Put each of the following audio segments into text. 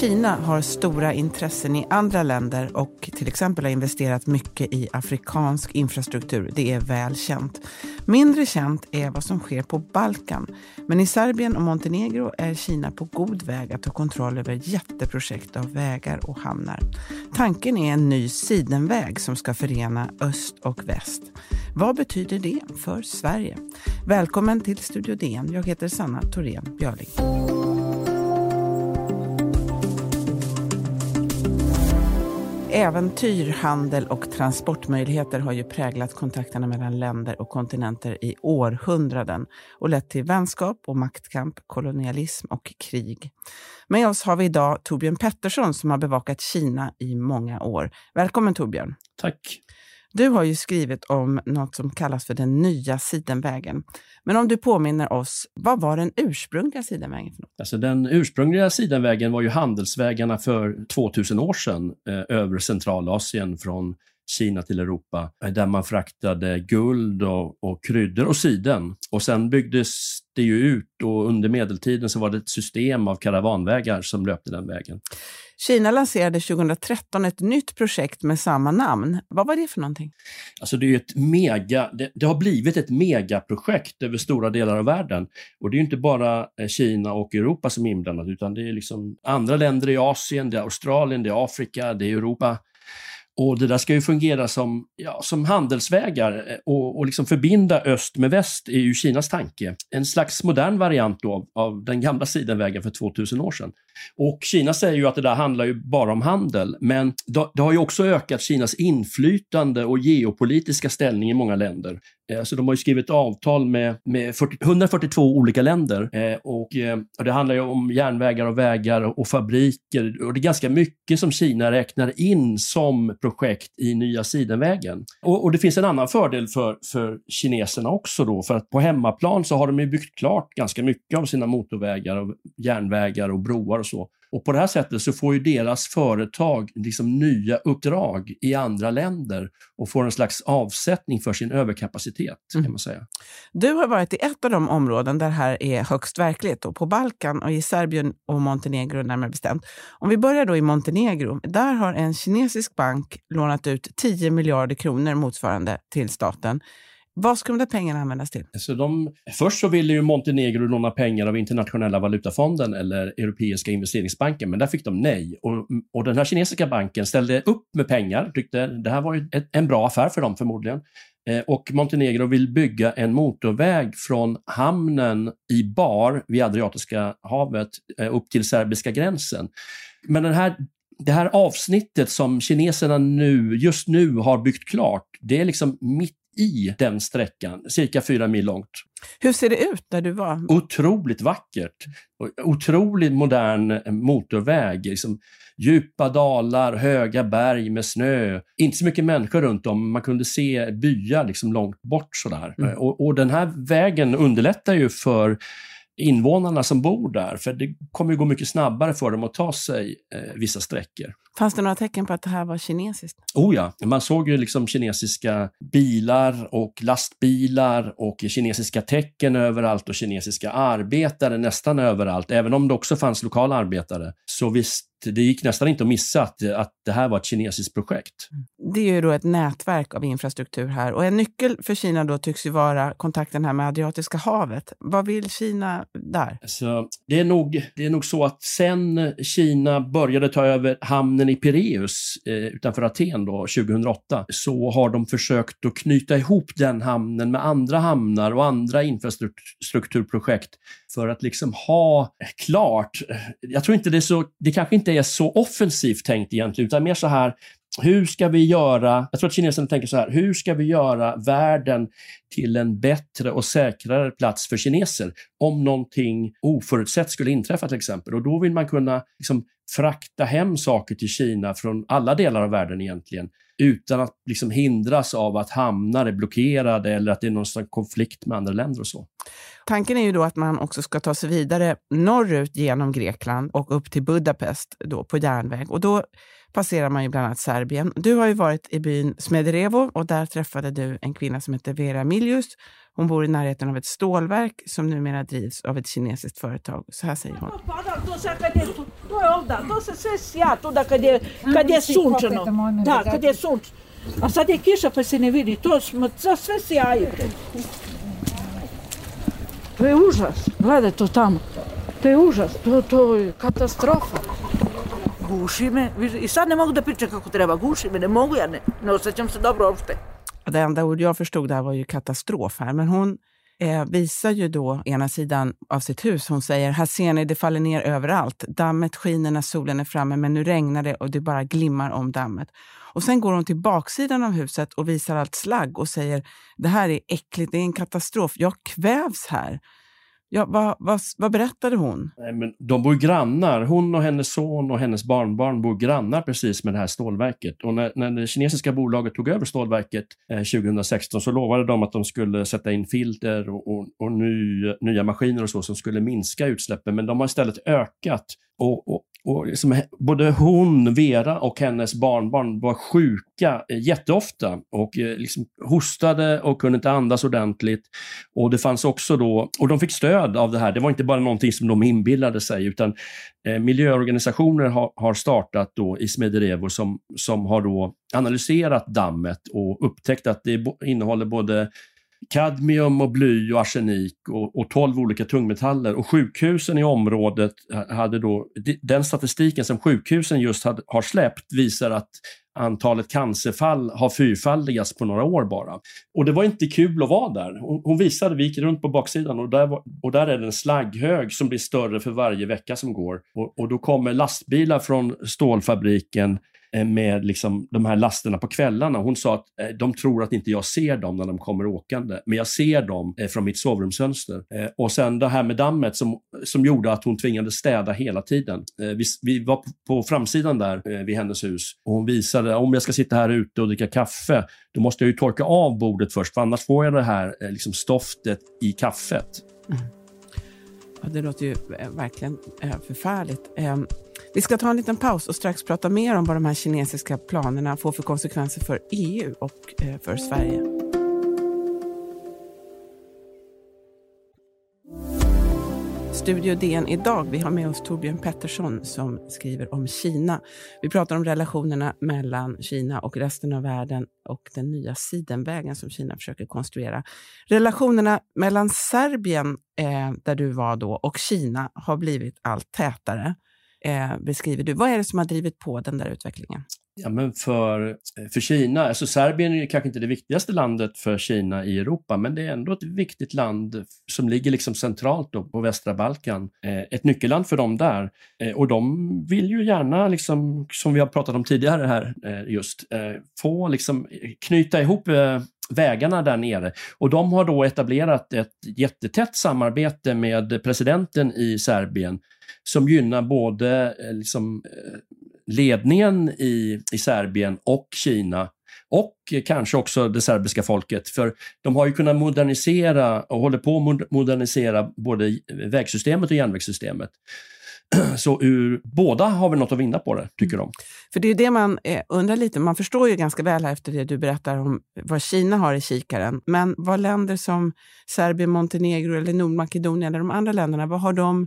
Kina har stora intressen i andra länder och till exempel har investerat mycket i afrikansk infrastruktur. Det är väl känt. Mindre känt är vad som sker på Balkan. Men i Serbien och Montenegro är Kina på god väg att ta kontroll över jätteprojekt av vägar och hamnar. Tanken är en ny sidenväg som ska förena öst och väst. Vad betyder det för Sverige? Välkommen till Studio DN. Jag heter Sanna Thorén Björling. Äventyr, handel och transportmöjligheter har ju präglat kontakterna mellan länder och kontinenter i århundraden och lett till vänskap och maktkamp, kolonialism och krig. Med oss har vi idag Torbjörn Pettersson som har bevakat Kina i många år. Välkommen Torbjörn! Tack! Du har ju skrivit om något som kallas för den nya sidenvägen. Men om du påminner oss, vad var den ursprungliga sidenvägen? För något? Alltså den ursprungliga sidenvägen var ju handelsvägarna för 2000 år sedan eh, över Centralasien från Kina till Europa, eh, där man fraktade guld och, och kryddor och siden. Och sen byggdes det ju ut och under medeltiden så var det ett system av karavanvägar som löpte den vägen. Kina lanserade 2013 ett nytt projekt med samma namn. Vad var det för någonting? Alltså det, är ett mega, det, det, har blivit ett megaprojekt över stora delar av världen. Och det är inte bara eh, Kina och Europa som är inblandade utan det är liksom andra länder i Asien, det är Australien, det är Afrika, det är Europa. Och det där ska ju fungera som, ja, som handelsvägar eh, och, och liksom förbinda öst med väst är ju Kinas tanke. En slags modern variant då av den gamla sidenvägen för 2000 år sedan. Och Kina säger ju att det där handlar ju bara om handel, men det har ju också ökat Kinas inflytande och geopolitiska ställning i många länder. Eh, så de har ju skrivit avtal med, med 40, 142 olika länder eh, och, eh, och, det handlar ju om järnvägar och vägar och, och, fabriker och det är ganska mycket som Kina räknar in som projekt i nya sidenvägen. Och, och det finns en annan fördel för, för kineserna också då, för att på hemmaplan så har de ju byggt klart ganska mycket av sina motorvägar och järnvägar och broar och så. Och på det här sättet så får ju deras företag liksom nya uppdrag i andra länder och får en slags avsättning för sin överkapacitet. kan mm. man säga. Du har varit i ett av de områden där det här är högst verkligt, och på Balkan och i Serbien och Montenegro närmare bestämt. Om vi börjar då i Montenegro, där har en kinesisk bank lånat ut 10 miljarder kronor motsvarande till staten vad ska de där pengarna användas till? Så de, först så ville ju Montenegro låna pengar av Internationella valutafonden eller Europeiska investeringsbanken, men där fick de nej. Och, och den här kinesiska banken ställde upp med pengar, tyckte det här var ju ett, en bra affär för dem förmodligen. Eh, och Montenegro vill bygga en motorväg från hamnen i Bar vid Adriatiska havet eh, upp till serbiska gränsen. Men den här det här avsnittet som kineserna nu, just nu har byggt klart, det är liksom mitt i den sträckan, cirka fyra mil långt. Hur ser det ut där du var? Otroligt vackert. Otroligt modern motorväg. Liksom djupa dalar, höga berg med snö. Inte så mycket människor runt om. Man kunde se byar liksom långt bort sådär. Mm. Och, och den här vägen underlättar ju för invånarna som bor där, för det kommer ju gå mycket snabbare för dem att ta sig eh, vissa sträckor. Fanns det några tecken på att det här var kinesiskt? Oh ja, man såg ju liksom kinesiska bilar och lastbilar och kinesiska tecken överallt och kinesiska arbetare nästan överallt. Även om det också fanns lokala arbetare så visst det gick nästan inte att missa att, att det här var ett kinesiskt projekt. Det är ju då ett nätverk av infrastruktur här och en nyckel för Kina då tycks ju vara kontakten här med Adriatiska havet. Vad vill Kina där? Så det, är nog, det är nog så att sen Kina började ta över hamnen i Pireus eh, utanför Aten då, 2008 så har de försökt att knyta ihop den hamnen med andra hamnar och andra infrastrukturprojekt för att liksom ha klart. Jag tror inte det är så, det kanske inte är så offensivt tänkt egentligen, utan mer så här, hur ska vi göra, jag tror att kineserna tänker så här, hur ska vi göra världen till en bättre och säkrare plats för kineser om någonting oförutsett skulle inträffa till exempel. Och då vill man kunna liksom frakta hem saker till Kina från alla delar av världen egentligen utan att liksom hindras av att hamnar är blockerade eller att det är någon konflikt med andra länder och så. Tanken är ju då att man också ska ta sig vidare norrut genom Grekland och upp till Budapest då på järnväg. Och då passerar man ju bland annat Serbien. Du har ju varit i byn Smederevo och där träffade du en kvinna som heter Vera Miljus. Hon bor i närheten av ett stålverk som numera drivs av ett kinesiskt företag. Så här säger hon. da, to se A sad je kiša pa se ne vidi, to smo, sve sjajite. To je užas, gledaj to tamo. To je užas, to, to je katastrofa. Guši me, i sad ne mogu da pričam kako treba, guši me, ne mogu ja, ne, ne osjećam se dobro uopšte. Det enda ord jag förstod där var ju katastrof här, men hon eh, visar ju då ena sidan av sitt hus. Hon säger, här ser ni, det faller ner överallt. Dammet skiner när solen är framme, men nu regnar det och det bara glimmar om dammet. Och sen går hon till baksidan av huset och visar allt slagg och säger, det här är äckligt, det är en katastrof, jag kvävs här. Ja, vad, vad, vad berättade hon? Nej, men de bor grannar. Hon och hennes son och hennes barnbarn bor grannar precis med det här stålverket. Och när, när det kinesiska bolaget tog över stålverket eh, 2016 så lovade de att de skulle sätta in filter och, och, och ny, nya maskiner och så som skulle minska utsläppen. Men de har istället ökat. Och, och, och liksom, både hon, Vera och hennes barnbarn var sjuka eh, jätteofta och eh, liksom hostade och kunde inte andas ordentligt. Och det fanns också då, och de fick stöd av det här. Det var inte bara någonting som de inbillade sig utan eh, miljöorganisationer har, har startat då i Smederevo som, som har då analyserat dammet och upptäckt att det innehåller både kadmium och bly och arsenik och, och 12 olika tungmetaller. Och sjukhusen i området hade då, den statistiken som sjukhusen just hade, har släppt visar att antalet cancerfall har fyrfaldigats på några år bara. Och det var inte kul att vara där. Hon, hon visade, vi gick runt på baksidan och där, var, och där är det en slagghög som blir större för varje vecka som går. Och, och då kommer lastbilar från stålfabriken Eh, med liksom de här lasterna på kvällarna. Hon sa att eh, de tror att inte jag ser dem när de kommer åkande, men jag ser dem eh, från mitt sovrumsfönster. Och sen det här med dammet som, som gjorde att hon tvingades städa hela tiden. Vi, vi var på framsidan där vid hennes hus och hon visade om jag ska sitta här ute och dricka kaffe, då måste jag ju torka av bordet först, för annars får jag det här liksom stoftet i kaffet. Mm. Ja, det låter ju verkligen förfärligt. Ehm, vi ska ta en liten paus och strax prata mer om vad de här kinesiska planerna får för konsekvenser för EU och eh, för Sverige. Studio DN idag. Vi har med oss Torbjörn Pettersson som skriver om Kina. Vi pratar om relationerna mellan Kina och resten av världen och den nya sidenvägen som Kina försöker konstruera. Relationerna mellan Serbien, eh, där du var då, och Kina har blivit allt tätare eh, beskriver du. Vad är det som har drivit på den där utvecklingen? Ja, men för, eh, för Kina, alltså Serbien är kanske inte det viktigaste landet för Kina i Europa, men det är ändå ett viktigt land som ligger liksom centralt på västra Balkan. Eh, ett nyckelland för dem där. Eh, och de vill ju gärna, liksom, som vi har pratat om tidigare här, eh, just eh, få liksom, eh, knyta ihop eh, vägarna där nere. Och de har då etablerat ett jättetätt samarbete med presidenten i Serbien som gynnar både eh, liksom, eh, ledningen i, i Serbien och Kina och kanske också det serbiska folket. För de har ju kunnat modernisera och håller på att modernisera både vägsystemet och järnvägssystemet. Så ur, båda har väl något att vinna på det, tycker de. För det är det man eh, undrar lite. Man förstår ju ganska väl här efter det du berättar om vad Kina har i kikaren. Men vad länder som Serbien, Montenegro eller Nordmakedonien eller de andra länderna, vad har de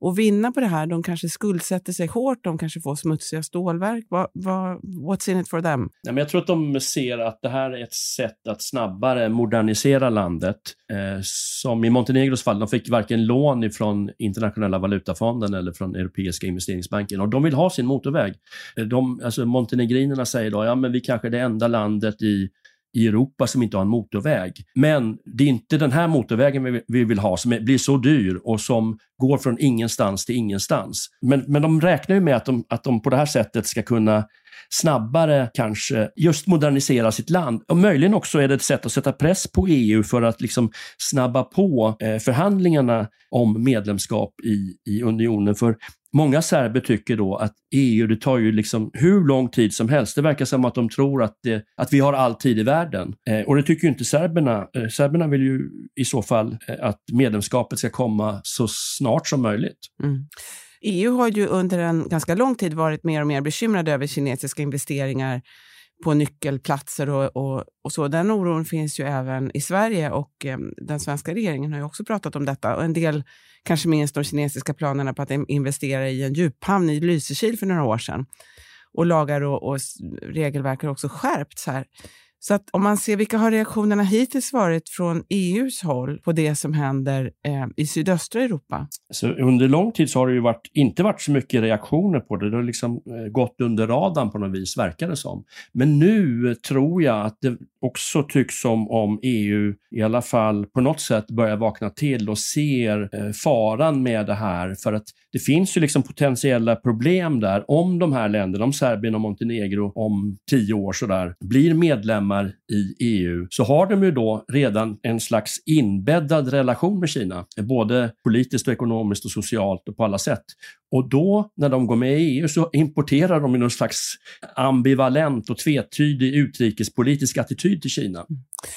och vinna på det här. De kanske skuldsätter sig hårt, de kanske får smutsiga stålverk. What, what, what's in it for them? Ja, men jag tror att de ser att det här är ett sätt att snabbare modernisera landet. Eh, som i Montenegros fall, de fick varken lån från internationella valutafonden eller från Europeiska investeringsbanken och de vill ha sin motorväg. Eh, de, alltså Montenegrinerna säger då, ja men vi kanske är det enda landet i i Europa som inte har en motorväg. Men det är inte den här motorvägen vi vill ha som blir så dyr och som går från ingenstans till ingenstans. Men, men de räknar ju med att de, att de på det här sättet ska kunna snabbare kanske just modernisera sitt land. Och möjligen också är det ett sätt att sätta press på EU för att liksom snabba på eh, förhandlingarna om medlemskap i, i unionen. För Många serber tycker då att EU, det tar ju liksom hur lång tid som helst. Det verkar som att de tror att, det, att vi har all tid i världen. Eh, och det tycker ju inte serberna. Eh, serberna vill ju i så fall eh, att medlemskapet ska komma så snart som möjligt. Mm. EU har ju under en ganska lång tid varit mer och mer bekymrade över kinesiska investeringar på nyckelplatser och, och, och, så. Den oron finns ju även i Sverige och eh, den svenska regeringen har ju också pratat om detta. Och en del kanske minst de kinesiska planerna på att investera i en djuphamn i Lysekil för några år sedan. Och lagar och, och regelverk har också skärpts här. Så att om man ser vilka har reaktionerna hittills varit från EUs håll på det som händer eh, i sydöstra Europa? Så under lång tid så har det ju varit, inte varit så mycket reaktioner på det. Det har liksom eh, gått under radarn på något vis, verkar det som. Men nu eh, tror jag att det också tycks som om EU i alla fall på något sätt börjar vakna till och ser eh, faran med det här. För att det finns ju liksom potentiella problem där om de här länderna, om Serbien och Montenegro om tio år sådär, blir medlemmar i EU så har de ju då redan en slags inbäddad relation med Kina, både politiskt och ekonomiskt och socialt och på alla sätt. Och då, när de går med i EU, så importerar de någon slags ambivalent och tvetydig utrikespolitisk attityd till Kina.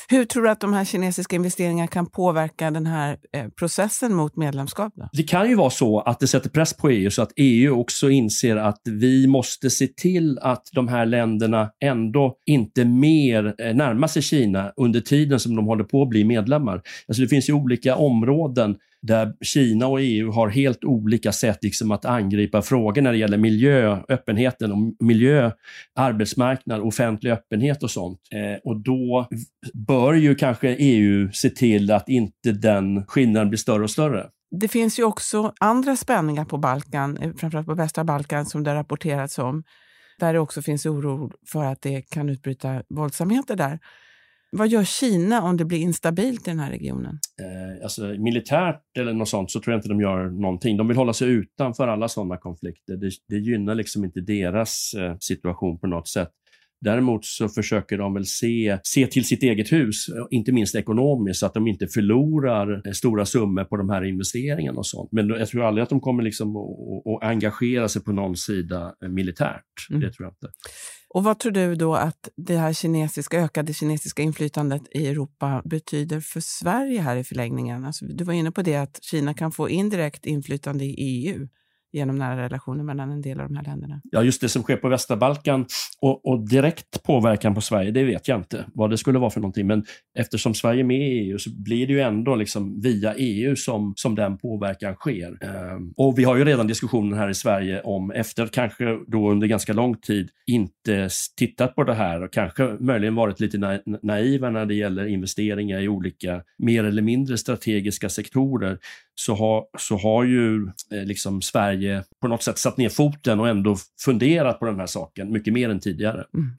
Hur tror du att de här kinesiska investeringarna kan påverka den här eh, processen mot medlemskap? Då? Det kan ju vara så att det sätter press på EU så att EU också inser att vi måste se till att de här länderna ändå inte mer eh, närmar sig Kina under tiden som de håller på att bli medlemmar. Alltså det finns ju olika områden där Kina och EU har helt olika sätt liksom att angripa frågor när det gäller miljö, öppenheten och miljö, arbetsmarknad, offentlig öppenhet och sånt. Eh, och då bör ju kanske EU se till att inte den skillnaden blir större och större. Det finns ju också andra spänningar på Balkan, eh, framförallt på västra Balkan, som det rapporterats om, där det också finns oro för att det kan utbryta våldsamheter där. Vad gör Kina om det blir instabilt i den här regionen? Eh, alltså, militärt eller något sånt så tror jag inte de gör någonting. De vill hålla sig utanför alla sådana konflikter. Det, det gynnar liksom inte deras eh, situation på något sätt. Däremot så försöker de väl se, se till sitt eget hus, inte minst ekonomiskt, så att de inte förlorar eh, stora summor på de här investeringarna och sånt. Men jag tror aldrig att de kommer liksom att, att engagera sig på någon sida eh, militärt. Mm. Det tror jag inte. Och vad tror du då att det här kinesiska, ökade kinesiska inflytandet i Europa betyder för Sverige här i förlängningen? Alltså, du var inne på det att Kina kan få indirekt inflytande i EU genom nära relationer mellan en del av de här länderna. Ja, just det som sker på västra Balkan och, och, direkt påverkan på Sverige, det vet jag inte vad det skulle vara för någonting. Men eftersom Sverige är med i EU så blir det ju ändå liksom via EU som, som den påverkan sker. Ehm, och vi har ju redan diskussionen här i Sverige om, efter kanske då under ganska lång tid inte tittat på det här och kanske möjligen varit lite na naiva när det gäller investeringar i olika mer eller mindre strategiska sektorer, så har, så har ju eh, liksom Sverige på något sätt satt ner foten och ändå funderat på den här saken mycket mer än tidigare. Mm.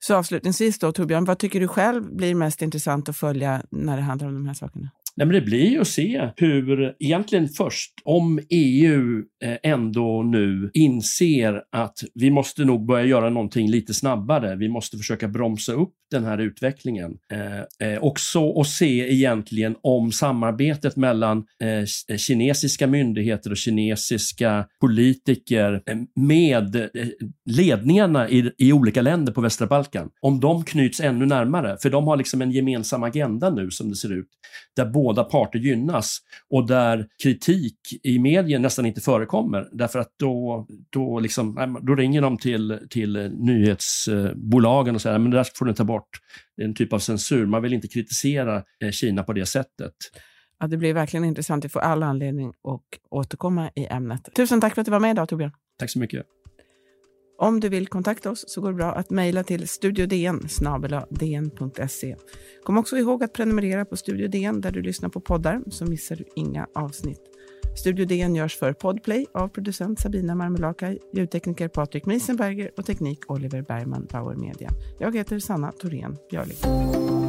Så avslutningsvis då, Torbjörn, vad tycker du själv blir mest intressant att följa när det handlar om de här sakerna? Nej, men det blir ju att se hur, egentligen först, om EU eh, ändå nu inser att vi måste nog börja göra någonting lite snabbare. Vi måste försöka bromsa upp den här utvecklingen. Eh, eh också och se egentligen om samarbetet mellan eh, eh kinesiska myndigheter och kinesiska politiker med ledningarna i, i olika länder på västra Balkan, om de knyts ännu närmare. För de har liksom en gemensam agenda nu som det ser ut, där båda parter gynnas och där kritik i media nästan inte förekommer. Därför att då, då, liksom, då ringer de till, till nyhetsbolagen och säger att det där får ni ta bort. Det är en typ av censur. Man vill inte kritisera eh, Kina på det sättet. Ja, det blir verkligen intressant. Vi får all anledning att återkomma i ämnet. Tusen tack för att du var med idag, Torbjörn. Tack så mycket. Om du vill kontakta oss så går det bra att mejla till studiodn dn.se. Kom också ihåg att prenumerera på Studio DN där du lyssnar på poddar så missar du inga avsnitt. Studio DN görs för Podplay av producent Sabina Marmelakai, ljudtekniker Patrik Miesenberger och teknik Oliver Bergman, Bauer Media. Jag heter Sanna Thorén Björling.